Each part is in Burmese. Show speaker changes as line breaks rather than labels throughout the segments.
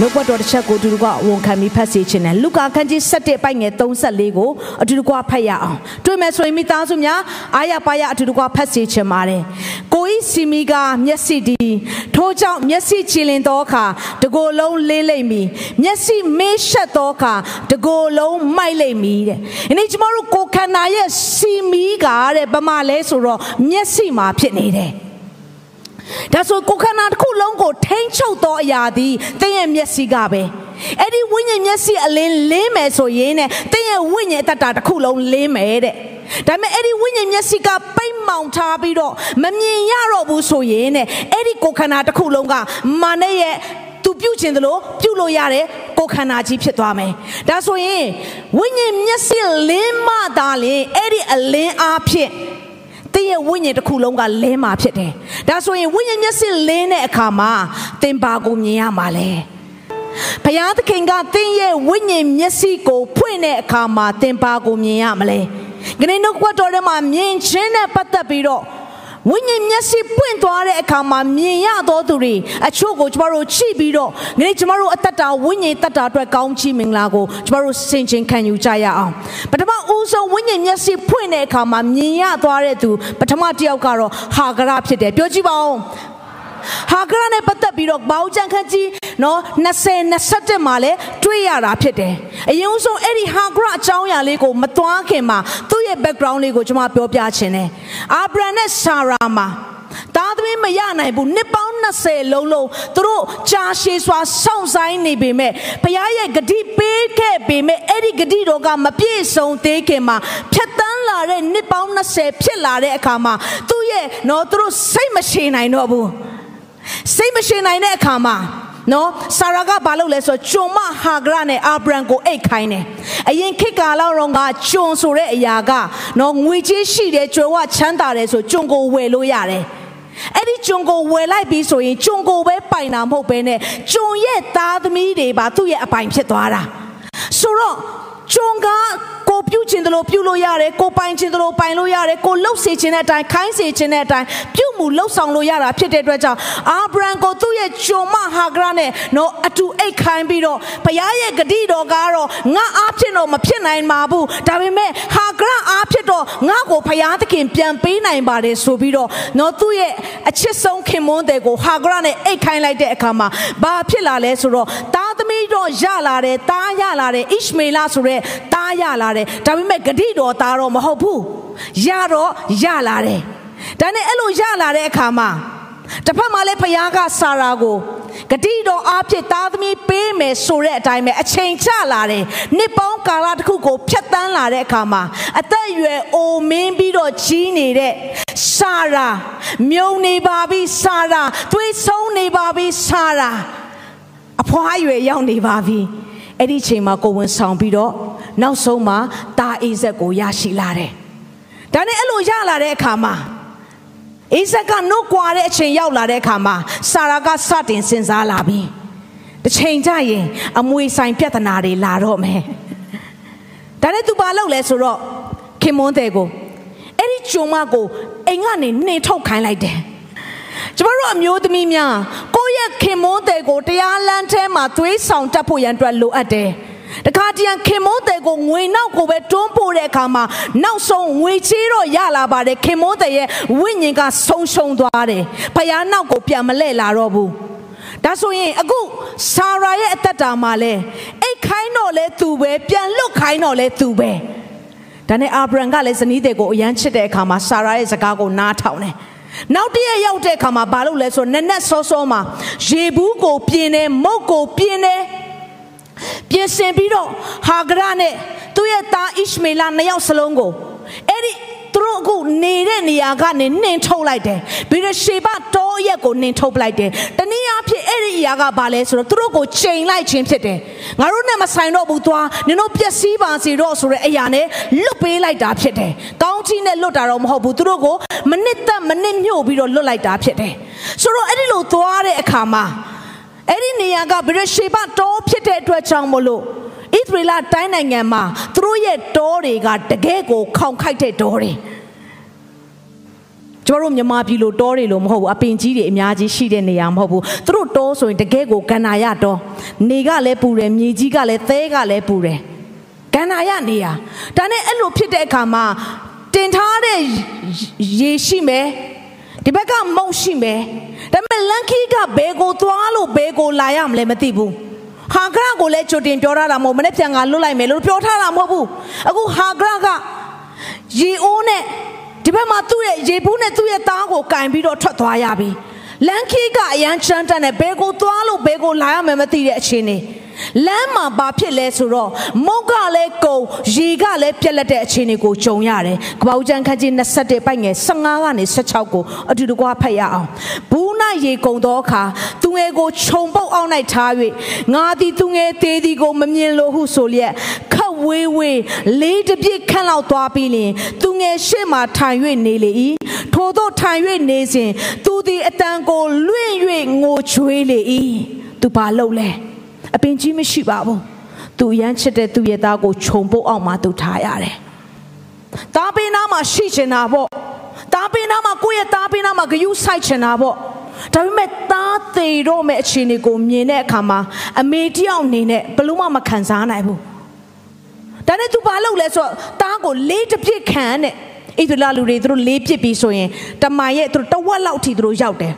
နှုတ်ကပတ်တော်တစ်ချက်ကိုအတူတကွဝန်ခံပြီးဖတ်စီခြင်းနဲ့လူကာခန်းကြီး7ပိုက်ငယ်34ကိုအတူတကွဖတ်ရအောင်တွေ့မယ်ဆိုရင်မိသားစုများအာရပါရအတူတကွဖတ်စီခြင်းပါတယ်ကိုဤစီမီကမျက်စိဒီထိုးကြောင့်မျက်စိချီလင်သောအခါတကိုယ်လုံးလေးလိမ့်မည်မျက်စိမေးရှက်သောအခါတကိုယ်လုံးမိုက်လိမ့်မည်တဲ့ဒီနေ့ကျမတို့ကိုခန္ဓာရဲ့စီမီကတဲ့ဗမာလဲဆိုတော့မျက်စိမှာဖြစ်နေတယ် ဒါဆိုကိုခန္ဓာတစ်ခုလုံးကိုထိမ့်ချုပ်သောအရာသည်သင်ရဲ့မျက်စိကပဲအဲ့ဒီဝိညာဉ်မျက်စိအလင်းလင်းမယ်ဆိုရင်နဲ့သင်ရဲ့ဝိညာဉ်အတ္တတစ်ခုလုံးလင်းမယ်တဲ့ဒါပေမဲ့အဲ့ဒီဝိညာဉ်မျက်စိကပိတ်မောင်ထားပြီးတော့မမြင်ရတော့ဘူးဆိုရင်နဲ့အဲ့ဒီကိုခန္ဓာတစ်ခုလုံးကမာနရဲ့သူပြုတ်ခြင်းသလိုပြုတ်လို့ရတယ်ကိုခန္ဓာကြီးဖြစ်သွားမယ်ဒါဆိုရင်ဝိညာဉ်မျက်စိလင်းမှသာလင်အဲ့ဒီအလင်းအားဖြင့်သ င်ရဲ့ဝိညာဉ်တစ်ခုလုံးကလင်းမှာဖြစ်တယ်။ဒါဆိုရင်ဝိညာဉ်မျက်စိလင်းတဲ့အခါမှာသင်ဘာကိုမြင်ရမှာလဲ။ဘုရားသခင်ကသင်ရဲ့ဝိညာဉ်မျက်စိကိုဖွင့်တဲ့အခါမှာသင်ဘာကိုမြင်ရမလဲ။ခဏနှုတ်ကပတ်တော်ထဲမှာမြင်ခြင်းနဲ့ပတ်သက်ပြီးတော့ ဝိညာဉ်မျက်စိပွင့်သွားတဲ့အခါမှာမြင်ရသောသူတွေအချို့ကိုကျမတို့ချိပြီးတော့ငနေ့ကျမတို့အသက်တာဝိညာဉ်သက်တာအတွက်ကောင်းချီးမင်္ဂလာကိုကျမတို့ဆင်ခြင်ခံယူကြရအောင်ပထမဦးဆုံးဝိညာဉ်မျက်စိဖွင့်တဲ့အခါမှာမြင်ရသွားတဲ့သူပထမတစ်ယောက်ကတော့ဟာဂရဖြစ်တယ်ပြောကြည့်ပါဦး ဟာဂရနဲ့ပတ်သက်ပြီးတော့ဘောင်ကြံခန်းကြီးနော်20 21မှာလဲတွေ့ရတာဖြစ်တယ်အရင်ဆုံးအဲ့ဒီဟာဂရအကြောင်းအရာလေးကိုမသွားခင်မှာသူ့ရဲ့ background လေးကိုကျွန်မပြောပြချင်တယ်အာဗြဟံနဲ့ဆာရာမှာသားသမီးမရနိုင်ဘူးနှစ်ပေါင်း20လုံးလုံးသူတို့ကြာရှည်စွာစောင့်ဆိုင်နေပေမဲ့ဘုရားရဲ့ဂတိပေးခဲ့ပေမဲ့အဲ့ဒီဂတိတော်ကမပြည့်စုံသေးခင်မှာဖြတ်တန်းလာတဲ့နှစ်ပေါင်း20ဖြစ်လာတဲ့အခါမှာသူ့ရဲ့နော်သူတို့စိတ်မရှိနိုင်တော့ဘူး စိတ်မရှိနိုင်တဲ့အခါမှာနော်ဆာရာကဘာလုပ်လဲဆိုဂျွန်မဟာဂရနဲ့အာဗြံကိုအိတ်ခိုင်းတယ်အရင်ခေတ်ကာလတော့ကဂျွန်ဆိုတဲ့အရာကနော်ငွေကြေးရှိတယ်ကြွယ်ဝချမ်းသာတယ်ဆိုဂျွန်ကိုဝယ်လို့ရတယ်အဲ့ဒီဂျွန်ကိုဝယ်လိုက်ပြီးဆိုရင်ဂျွန်ကိုပဲပိုင်တာမဟုတ်ဘဲနဲ့ဂျွန်ရဲ့သားသမီးတွေပါသူ့ရဲ့အပိုင်ဖြစ်သွားတာဆိုတော့ဂျွန်ကကို ပြုတ်ခြင်းတလို့ပြုတ်လို့ရတယ်ကိုပိုင်ခြင်းတလို့ပိုင်လို့ရတယ်ကိုလှုပ်စေခြင်းတဲ့အတိုင်းခိုင်းစေခြင်းတဲ့အတိုင်းပြုတ်မှုလှုပ်ဆောင်လို့ရတာဖြစ်တဲ့အတွက်ကြောင့်အာဗြဟံကိုသူ့ရဲ့ဂျုံမဟာဂရနဲ့နော်အတူအိတ်ခိုင်းပြီးတော့ဘုရားရဲ့ဂတိတော်ကတော့ငါအားဖြင့်တော့မဖြစ်နိုင်ပါဘူးဒါပေမဲ့ဟာဂရအားဖြင့်တော့ငါ့ကိုဘုရားသခင်ပြန်ပေးနိုင်ပါတယ်ဆိုပြီးတော့နော်သူ့ရဲ့အချစ်ဆုံးခင်မွန်းတဲ့ကိုဟာဂရနဲ့အိတ်ခိုင်းလိုက်တဲ့အခါမှာဘာဖြစ်လာလဲဆိုတော့သားသမီး တော့ရလာတယ်တားရလာတယ်ဣရှမေလဆိုတဲ့တားရလာတယ်ဒါပေမဲ့ဂတိတော်သားတော့မဟုတ်ဘူးရတော့ရလာတယ်ဒါနဲ့အဲ့လိုရလာတဲ့အခါမှာတစ်ဖက်မှာလည်းဖခင်ကဆာရာကိုဂတိတော်အားဖြင့်သားသမီးပေးမယ်ဆိုတဲ့အတိုင်းပဲအချိန်ချလာတယ်နှစ်ပေါင်းကာလတစ်ခုကိုဖြတ်တန်းလာတဲ့အခါမှာအသက်အရွယ်အိုမင်းပြီးတော့ကြီးနေတဲ့ဆာရာမြုံနေပါပြီဆာရာသွေးဆုံးနေပါပြီဆာရာ အဖွားအရွယ်ရောက်နေပါပြီအဲ့ဒီချိန်မှာကိုဝင်ဆောင်ပြီးတော့နောက်ဆုံးမှာတာအိဇက်ကိုရရှိလာတယ်။ဒါနဲ့အဲ့လိုရလာတဲ့အခါမှာအိဇက်ကနှုတ်ကွာတဲ့အချိန်ရောက်လာတဲ့အခါမှာဆာရာကစတင်စဉ်းစားလာပြီ။တစ်ချိန်ကျရင်အမွေဆိုင်ပြဿနာတွေလာတော့မယ်။ဒါနဲ့သူဘာလုပ်လဲဆိုတော့ခင်မွန်းတဲ့ကိုအဲ့ဒီဂျုံမကိုအိမ်ကနေနှင်ထုတ်ခိုင်းလိုက်တယ်။ကျမတို့အမျိုးသမီးများကိုယ့် ရဲ့ခင်မွန်းတဲ့ကိုတရားလမ်းထဲမှာသွေးဆောင်တတ်ဖို့ရန်အတွက်လိုအပ်တယ်။တခါတရံခင်မိုးတဲ့ကိုငွေနောက်ကိုပဲတွန်းပို့တဲ့အခါမှာနောက်ဆုံးငွေချေးတော့ရလာပါတယ်ခင်မိုးတဲ့ရဲ့ဝိညာဉ်ကဆုံးရှုံးသွားတယ်ဖယားနောက်ကိုပြန်မလဲလာတော့ဘူးဒါဆိုရင်အခုဆာရာရဲ့အသက်တာမှာလဲအိတ်ခိုင်းတော့လဲသူပဲပြန်လွတ်ခိုင်းတော့လဲသူပဲဒါနဲ့အာဗြဟံကလည်းဇနီးတဲ့ကိုအရန်ချစ်တဲ့အခါမှာဆာရာရဲ့စကားကိုနားထောင်တယ် နောက်တည့်ရောက်တဲ့အခါမှာဘာလုပ်လဲဆိုနက်နက်စောစောမှာရေဘူးကိုပြင်းတယ်မုတ်ကိုပြင်းတယ်ပြင်ဆင်ပြီးတော့ဟာဂရနဲ့သူ့ရဲ့သားဣရှမေလနှစ်ယောက်စလုံးကိုအဲ့ဒီ သူတို့အခုနေတဲ့နေရာကနေနှင်ထုတ်လိုက်တယ်ဘီရရှေဘတောရက်ကိုနှင်ထုတ်လိုက်တယ်တနည်းအားဖြင့်အဲ့ဒီအရာကဘာလဲဆိုတော့သူတို့ကိုချိန်လိုက်ခြင်းဖြစ်တယ်ငါတို့နဲ့မဆိုင်တော့ဘူးသွားနင်တို့ပျက်စီးပါစေတော့ဆိုတဲ့အရာနဲ့လွတ်ပေးလိုက်တာဖြစ်တယ်ကောင်းကြီးနဲ့လွတ်တာတော့မဟုတ်ဘူးသူတို့ကိုမနစ်သက်မနစ်မြို့ပြီးတော့လွတ်လိုက်တာဖြစ်တယ်ဆိုတော့အဲ့ဒီလိုသွားတဲ့အခါမှာအဲ့ဒီနေရာကဘီရရှေဘတောဖြစ်တဲ့အတွက်ကြောင့်မလို့ဣသ ရေလတိုင်းနိုင်ငံမှာသူတို့ရဲ့တောတွေကတကယ်ကိုခေါင်ခိုက်တဲ့တောတွေကျမတို့မြန်မာပြည်လိုတောတွေလို့မဟုတ်ဘူးအပင်ကြီးတွေအများကြီးရှိတဲ့နေရာမဟုတ်ဘူးသူတို့တောဆိုရင်တကယ်ကိုကန္နာရတောနေကလည်းပူတယ်မြေကြီးကလည်းသဲကလည်းပူတယ်ကန္နာရနေရဒါနဲ့အဲ့လိုဖြစ်တဲ့အခါမှာတင်ထားတဲ့ရေရှိမယ်ဒီဘက်ကမုံရှိမယ်ဒါပေမဲ့လန်ခီကဘယ်ကိုသွားလို့ဘယ်ကိုလာရမလဲမသိဘူး ဟာဂရကိုလည်းကြိုတင်ပြောထားတာမဟုတ်မနေ့ပြန်ကလွတ်လိုက်မယ်လို့ပြောထားတာမဟုတ်ဘူးအခုဟာဂရကရေအိုးနဲ့ဒီဘက်မှာသူ့ရဲ့ရေဘူးနဲ့သူ့ရဲ့သားကိုကင်ပြီးတော့ထွက်သွားရပြီလန်ခီကအရန်ချမ်းတန်းနဲ့ဘယ်ကိုသွားလို့ဘယ်ကိုလာရမယ်မသိတဲ့အခြေအနေလမ်းမှာဘာဖြစ်လဲဆိုတော့မုတ်ကလည်းကုံရေကလည်းပြက်လက်တဲ့အခြေအနေကိုကြုံရတယ်။ကပောက်ကျန်းခန်းကြီး21ပိုက်ငယ်15ကနေ16ကိုအတူတကွဖတ်ရအောင်။ဘူး၌ ရေကုံသောအခါသူငယ်ကိုခြုံပုတ်အောင်၌ထား၍ငါသည်သူငယ်သေးသည်ကိုမမြင်လို့ဟုဆိုလျက်ခတ်ဝေးဝေးလေးတစ်ပြစ်ခန့်လောက်သွားပြီးလျင်သူငယ်ရှေ့မှထိုင်၍နေလေ၏။ထို့သောထိုင်၍နေစဉ်သူသည်အတန်ကိုလွင့်၍ငိုကြွေးလေ၏။သူဘာလုပ်လဲ။အပင်ကြီးမရှိပါဘူးသူရမ်းချစ်တဲ့သူ့ရဲ့သားကိုခြုံပုတ်အောင်မှသူထားရတယ်တားပင်နာမှာရှိချင်တာပေါ့တားပင်နာမှာကိုယ့်ရဲ့တားပင်နာမှာဂယုစိုက်ချင်တာပေါ့ ဒါပေမဲ့သားသေးတော့မဲ့အခြေအနေကိုမြင်တဲ့အခါမှာအမေတယောက်အနေနဲ့ဘလို့မှမခံစားနိုင်ဘူးဒါနဲ့သူဘာလုပ်လဲဆိုတော့သားကိုလေးတစ်ပြစ်ခံတဲ့ဣသလလူတွေသူတို့လေးပြစ်ပြီးဆိုရင်တမန်ရဲ့သူတို့တဝက်လောက်ထိသူတို့ရောက်တယ်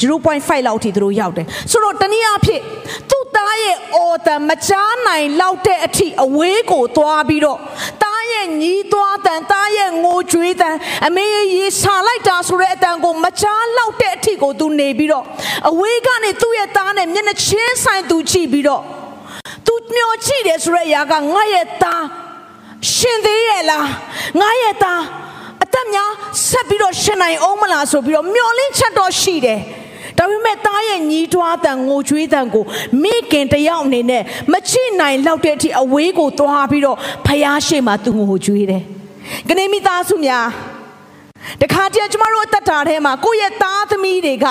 0.5လောက်ထိသူတို့ရောက်တယ်ဆိုတော့တနည်းအားဖြင့်သူ့သားရဲ့အော်တန်မချားနိုင်လောက်တဲ့အထိအဝေးကိုသွားပြီးတော့သား ရဲ့ညီးသွားတန်သားရဲ့ငိုကြွေးတန်အမေရေဆာလိုက်တာဆိုတဲ့အတန်ကိုမချားလောက်တဲ့အထိကိုသူနေပြီးတော့အဝေးကနေသူ့ရဲ့သားနဲ့မျက်နှာချင်းဆိုင်သူကြည့်ပြီးတော့သူမျောကြည့်တယ်ဆိုတဲ့အရာကငါရဲ့သားရှင်သေးရဲ့လားငါရဲ့သားအသက်များဆက်ပြီးတော့ရှင်နိုင်အောင်မလားဆိုပြီးတော့မျောလင့်ချက်တော့ရှိတယ် ဒါပေမဲ့သားရဲ့ညီးတွားတန်ငိုကြွေးတန်ကိုမိခင်တယောက်အနေနဲ့မချိနိုင်လောက်တဲ့အထိအဝေးကိုသွားပြီးတော့ဖယားရှိမှသူငိုကြွေးတယ်။ကနေမိသားစုများတခါတည်းကျမတို့အသက်တာထဲမှာကိုယ့်ရဲ့သားသမီးတွေက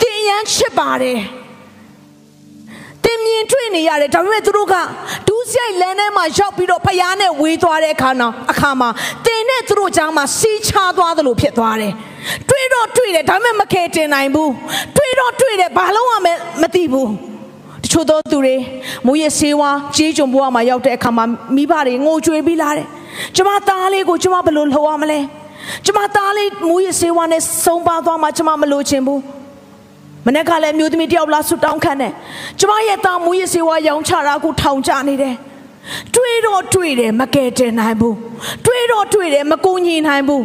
တင်ရန်ချစ်ပါတယ်။တင်မြင်တွေ့နေရတယ်ဒါပေမဲ့သူတို့ကဒူးဆိုင်လမ်းထဲမှာရောက်ပြီးတော့ဖယားနဲ့ဝေးသွားတဲ့အခါနောက်အခါမှာတင်နဲ့သူတို့ကြားမှာစီးချသွားသလိုဖြစ်သွားတယ် တွေ့တော့တွေ့တယ်ဒါပေမဲ့မခဲတင်နိုင်ဘူးတွေ့တော့တွေ့တယ်ဘာလို့မှမသိဘူးတချို့သောသူတွေမူရဲ့ဆေးဝါးကြီးကြုံဘဝမှာရောက်တဲ့အခါမှာမိဘတွေငိုကြွေးပြီးလာတယ်ကျမသားလေးကိုကျမဘယ်လိုလှော်ရမလဲကျမသားလေးမူရဲ့ဆေးဝါးနဲ့ဆုံးပါသွားမှကျမမလိုချင်ဘူးမနေ့ကလည်းမျိုးသမီးတယောက်လာဆူတောင်းခံတယ်ကျမရဲ့သားမူရစေဝါရောင်းချတာကိုထောင်ချနေတယ် တွေးတော့တွေးတယ်မကယ်တင်နိုင်ဘူးတွေးတော့တွေးတယ်မကူညီနိုင်ဘူး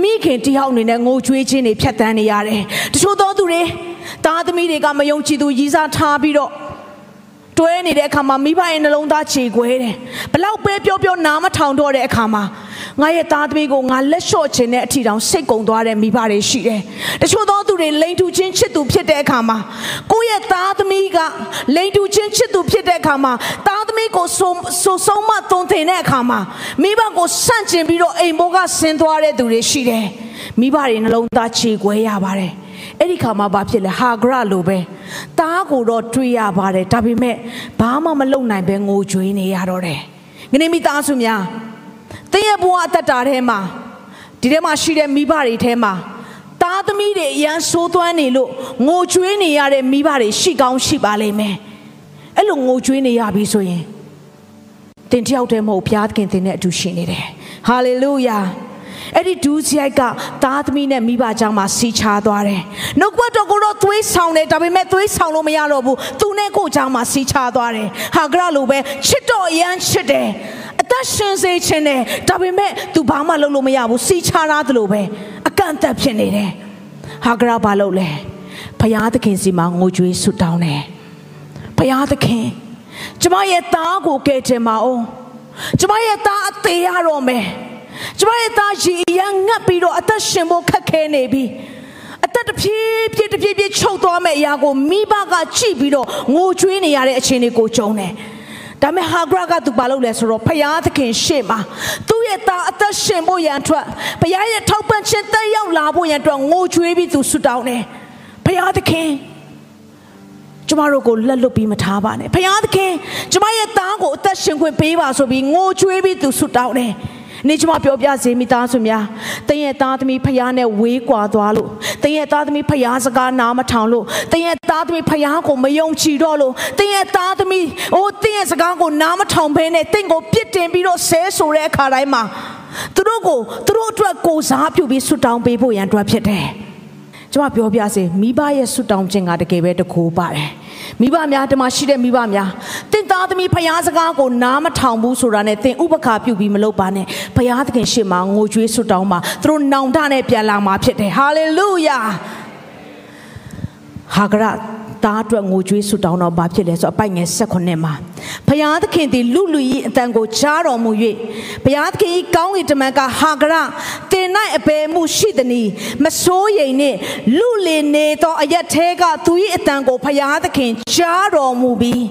မိခင်တယောက်အနေနဲ့ငိုကြွေးခြင်းတွေဖြတ်တန်းနေရတယ်တချို့သောသူတွေသားသမီးတွေကမယုံကြည်သူရည်စားထားပြီးတော့တွဲနေတဲ့အခါမှာမိဘရဲ့နှလုံးသားခြေခွဲတယ်ဘလောက်ပဲပြောပြောနားမထောင်တော့တဲ့အခါမှာငါရဲ့သားသမီးကိုငါလက်လျှော့ခြင်းနဲ့အထီတောင်စိတ်ကုံသွားတဲ့မိဘတွေရှိတယ်။တချို့သောသူတွေလိန်တူချင်းချစ်သူဖြစ်တဲ့အခါမှာကိုယ့်ရဲ့သားသမီးကလိန်တူချင်းချစ်သူဖြစ်တဲ့အခါမှာသား သမီးကိုဆိုဆိုဆုံးမသွန်သင်တဲ့အခါမှာမိဘကိုဆန့်ကျင်ပြီးတော့အိမ်ဘောကဆင်းသွားတဲ့သူတွေရှိတယ်။မိဘတွေနှလုံးသားခြေခွဲရပါတယ်။အဲ့ဒီခါမှာဘာဖြစ်လဲဟာဂရလိုပဲတားကိုတော့တွေးရပါတယ်ဒါပေမဲ့ဘာမှမလုပ်နိုင်ပဲငိုကြွေးနေရတော့တယ်ငနေမိသားစုများသင်ရဲ့ဘဝအသက်တာထဲမှာဒီထဲမှာရှိတဲ့မိဘတွေထဲမှာသားသမီးတွေအရန်ဆိုးသွမ်းနေလို့ငိုကြွေးနေရတဲ့မိဘတွေရှိကောင်းရှိပါလိမ့်မယ် အဲ့လိုငိုကြွေးနေရပြီဆိုရင်သင်တယောက်တည်းမဟုတ်ဘုရားသခင်သင်နဲ့အတူရှိနေတယ်ဟာလေလုယာအဲ့ဒီဒူးစရိုက်ကသားသမီးနဲ့မိဘကြောင့်မှစီချာသွားတယ်။နှုတ်ကပတ်တော်ကိုတော့သွေးဆောင်တယ်ဒါပေမဲ့သွေးဆောင်လို့မရတော့ဘူး။သူနဲ့ကိုကြောင့်မှစီချာသွားတယ်။ဟာဂရလိုပဲချစ်တော်ရမ်းချစ်တယ်။အသက်ရှင်စေခြင်းနဲ့ဒါပေမဲ့ तू ဘာမှလုပ်လို့မရဘူးစီချာရတယ်လို့ပဲအကန့်အသတ်ဖြစ်နေတယ်။ဟာဂရဘာလုပ်လဲ။ဘုရားသခင်စီမှာငိုကြွေးဆုတောင်းတယ်။ ဘုရားသခင်ကျမရဲ့သားကိုကယ်တင်ပါအောင်။ကျမရဲ့သားအသေးရတော့မယ်။ကျမရဲ့သားရေရန်ငတ်ပြီးတော့အသက်ရှင်ဖို့ခက်ခဲနေပြီအသက်တဖြည်းဖြည်းတဖြည်းဖြည်းချုပ်သွားမဲ့အရာကိုမိဘကကြည့်ပြီးတော့ငိုကြွေးနေရတဲ့အခြေအနေကိုကြုံတယ်ဒါပေမဲ့ဟာဂရကသူဘာလုပ်လဲဆိုတော့ဖယားသခင်ရှေ့မှာသူ့ရဲ့သားအသက်ရှင်ဖို့ရန်အတွက်ဖယားရဲ့ထောက်ပံ့ခြင်းတက်ရောက်လာဖို့ရန်အတွက်ငိုကြွေးပြီးသူဆုတောင်းတယ်ဖယားသခင် ကျမတို့ကိုလက်လွတ်ပြီးမထားပါနဲ့ဖယားသခင်ကျမရဲ့သားကိုအသက်ရှင်ခွင့်ပေးပါဆိုပြီးငိုကြွေးပြီးသူဆုတောင်းတယ်နေကျမပြောပြစေမိသားစုများတင်းရဲ့သားသမီးဖယားနဲ့ဝေးကွာသွားလို့တင်းရဲ့သားသမီးဖယားစကားနားမထောင်လို့တင်းရဲ့သားသမီးဖယားကိုမယုံကြည်တော့လို့တင်းရဲ့သားသမီးအိုးတင်းရဲ့စကားကိုနားမထောင်ဘဲနဲ့တင်းကိုပြစ်တင်ပြီးတော့ဆဲဆိုတဲ့အခါတိုင်းမှာသူတို့ကိုသူတို့အတွက်ကိုစားပြုပြီးဆွတောင်းပေးဖို့ရန်အတွက်ဖြစ်တယ်ကျွန်မပြောပြစေမိဘရဲ့ဆွတောင်းခြင်းကတကယ်ပဲတကူပါတယ် မိဘများတမရှိတဲ့မိဘများတင်သားသမီးဖယားစကားကိုနားမထောင်ဘူးဆိုတာနဲ့တင်ဥပခါပြုပြီးမလုပ်ပါနဲ့ဖယားသခင်ရှေ့မှာငိုကြွေးဆွတောင်းမှာသူတို့နောင်တနဲ့ပြန်လာမှာဖြစ်တယ်ဟာလေလုယာဟာဂရ သားအတွက်ငိုကြွေးဆွတောင်းတော့ဘာဖြစ်လဲဆိုအပိုက်ငယ်16မှာဘုရားသခင်သည်လူလူ၏အတန်ကိုကြားတော်မူ၍ဘုရားသခင်၏ကောင်းကင်တမန်ကဟာဂရတင်၌အပေမှုရှိသည်။မစိုးရိမ်နှင့်လူလင်နေသောအရက်သေးကသူ၏အတန်ကိုဘုရားသခင်ကြားတော်မူပြီး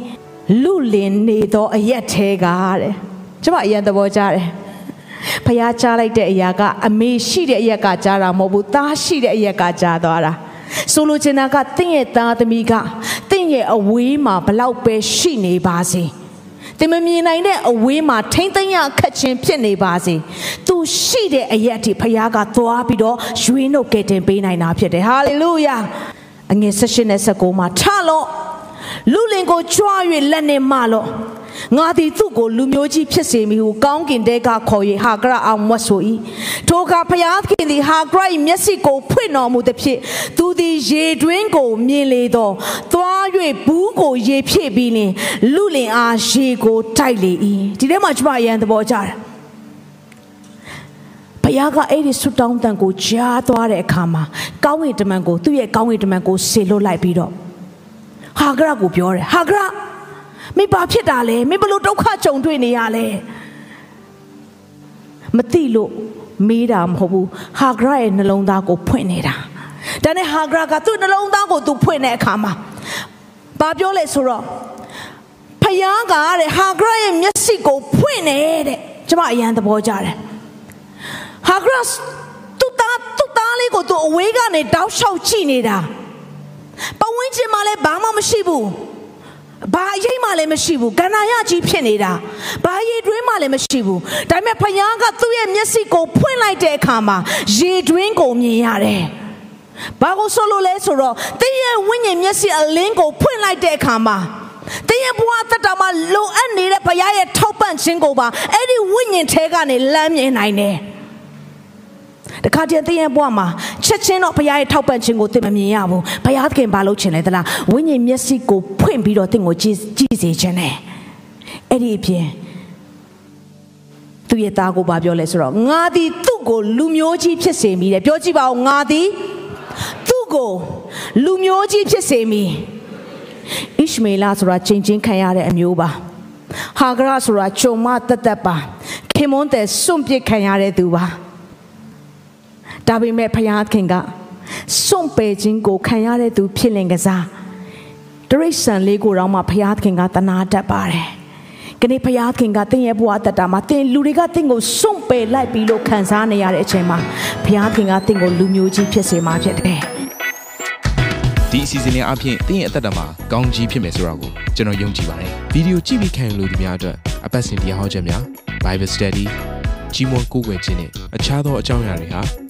လူလင်နေသောအရက်သေးကတဲ့ကျွန်မအရင်သဘောကျတယ်ဖះကြားလိုက်တဲ့အရာကအမေရှိတဲ့အရက်ကကြားတာမဟုတ်ဘူးသားရှိတဲ့အရက်ကကြားသွားတာ ဆိုလိုချင်တာကတင့်ရဲ့သားသမီးကတင့်ရဲ့အဝေးမှာဘလောက်ပဲရှိနေပါစေတင်မမြင်နိုင်တဲ့အဝေးမှာထိမ့်သိမ်းရခက်ချင်းဖြစ်နေပါစေသူရှိတဲ့အရက်အထိဖခင်ကသွားပြီးတော့ရွေးနှုတ်ကယ်တင်ပေးနိုင်တာဖြစ်တယ်ဟာလေလုယာအငယ်၁၈နဲ့၁၉မှာထလော့လူလင်ကိုကြွား၍လက်နဲ့မလော့ ငါသည်သူ့ကိုလူမျိုးကြီးဖြစ်စေမည်ဟုကောင်းကင်တဲကခေါ်၍ဟာဂရအောင်မွတ်ဆို၏ထိုအခါဖျားခင်သည်ဟာဂရ၏မျက်စိကိုဖွင့်တော်မူသည်ဖြစ်သူသည်ရေတွင်းကိုမြင်လေသောသွား၍ဘူးကိုရေဖြည့်ပြီးလင်လူလင်အားရေကိုတိုက်လေ၏ဒီထဲမှာကျွန်မအရန်သဘောကျတယ်ဘုရားကအဲ့ဒီဆုတောင်းတန်ကိုကြားသွားတဲ့အခါမှာကောင်းကင်တမန်ကိုသူ့ရဲ့ကောင်းကင်တမန်ကိုဆေလွတ်လိုက်ပြီးတော့ဟာဂရကိုပြောတယ်ဟာဂရ မင်းဘာဖြစ်တာလဲမင်းဘလို့ဒုက္ခကြုံတွေ့နေရလဲမသိလို့မေးတာမဟုတ်ဘူးဟာဂရရဲ့နှလုံးသားကိုဖွင့်နေတာဒါနဲ့ဟာဂရကသူ့နှလုံးသားကိုသူဖွင့်တဲ့အခါမှာဘာပြောလဲဆိုတော့ဖယားကတဲ့ဟာဂရရဲ့မျက်စိကိုဖွင့်နေတဲ့ကျမအရန်သဘောကျတယ်ဟာဂရသူ့သားသူ့သားလေးကိုသူအဝေးကနေတောက်လျှောက်ကြည့်နေတာပဝင်းချင်းမှလည်းဘာမှမရှိဘူး ဘာအရေးမှလည်းမရှိဘူးကန္နာရကြီးဖြစ်နေတာဘာရေတွင်းမှလည်းမရှိဘူးဒါပေမဲ့ဖယားကသူ့ရဲ့မျက်စိကိုဖွင့်လိုက်တဲ့အခါမှာရေတွင်းကိုမြင်ရတယ်ဘာကိုဆိုလို့လဲဆိုတော့တင်းရဲ့ဝိညာဉ်မျက်စိအလင်းကိုဖွင့်လိုက်တဲ့အခါမှာတင်းရဲ့ဘဝတက်တာမှာလိုအပ်နေတဲ့ဘုရားရဲ့ထောက်ပံ့ခြင်းကိုပါအဲ့ဒီဝိညာဉ်ထဲကနေလမ်းမြင်နိုင်တယ် တခါတည်းတင်းရဲ့ဘဝမှာချက်ချင်းတော့ဘုရားရဲ့ထောက်ပံ့ခြင်းကိုသင်မမြင်ရဘူးဘုရားသခင်ဘာလုပ်ချင်လဲသလားဝိညာဉ်မျက်စိကိုဖွင့်ပြီးတော့သင်ကိုကြည့်ကြည့်စေခြင်းနဲ့အဲ့ဒီအပြင်သူ့ရဲ့သားကိုဘာပြောလဲဆိုတော့ငါသည်သူ့ကိုလူမျိုးကြီးဖြစ်စေမိတယ်ပြောကြည့်ပါဦးငါသည်သူ့ကိုလူမျိုးကြီးဖြစ်စေမိဣရှမေလဆိုတာချိန်ချင်းခံရတဲ့အမျိုးပါဟာဂရဆိုတာဂျုံမတက်တက်ပါခေမွန်တဲ့စွန့်ပစ်ခံရတဲ့သူပါ ဒါပေမဲ့ဖယားခင်ကစွန့်ပယ်ခြင်းကိုခံရတဲ့သူဖြစ်လင်ကစားတရိษံလေးကိုတော့မှဖယားခင်ကတနာတတ်ပါတယ်။ကနေ့ဖယားခင်ကတင်းရဲ့ဘဝတတမှာတင်းလူတွေကတင်းကိုစွန့်ပယ်လိုက်ပြီးလို့ခံစားနေရတဲ့အချိန်မှာဖယားခင်ကတင်းကိုလူမျိုးကြီးဖြစ်စေမှာဖြစ်တယ်။
ဒီအစီအစဉ်လေးအပြင်တင်းရဲ့အသက်တာမှာကောင်းကြီးဖြစ်မယ်ဆိုတာကိုကျွန်တော်ယုံကြည်ပါတယ်။ဗီဒီယိုကြည့်ပြီးခံယူလို့ဒီများအတွက်အပတ်စဉ်တရားဟောခြင်းများ Bible Study ကြီးမွန်ကိုယ်ွယ်ခြင်းနဲ့အခြားသောအကြောင်းအရာတွေဟာ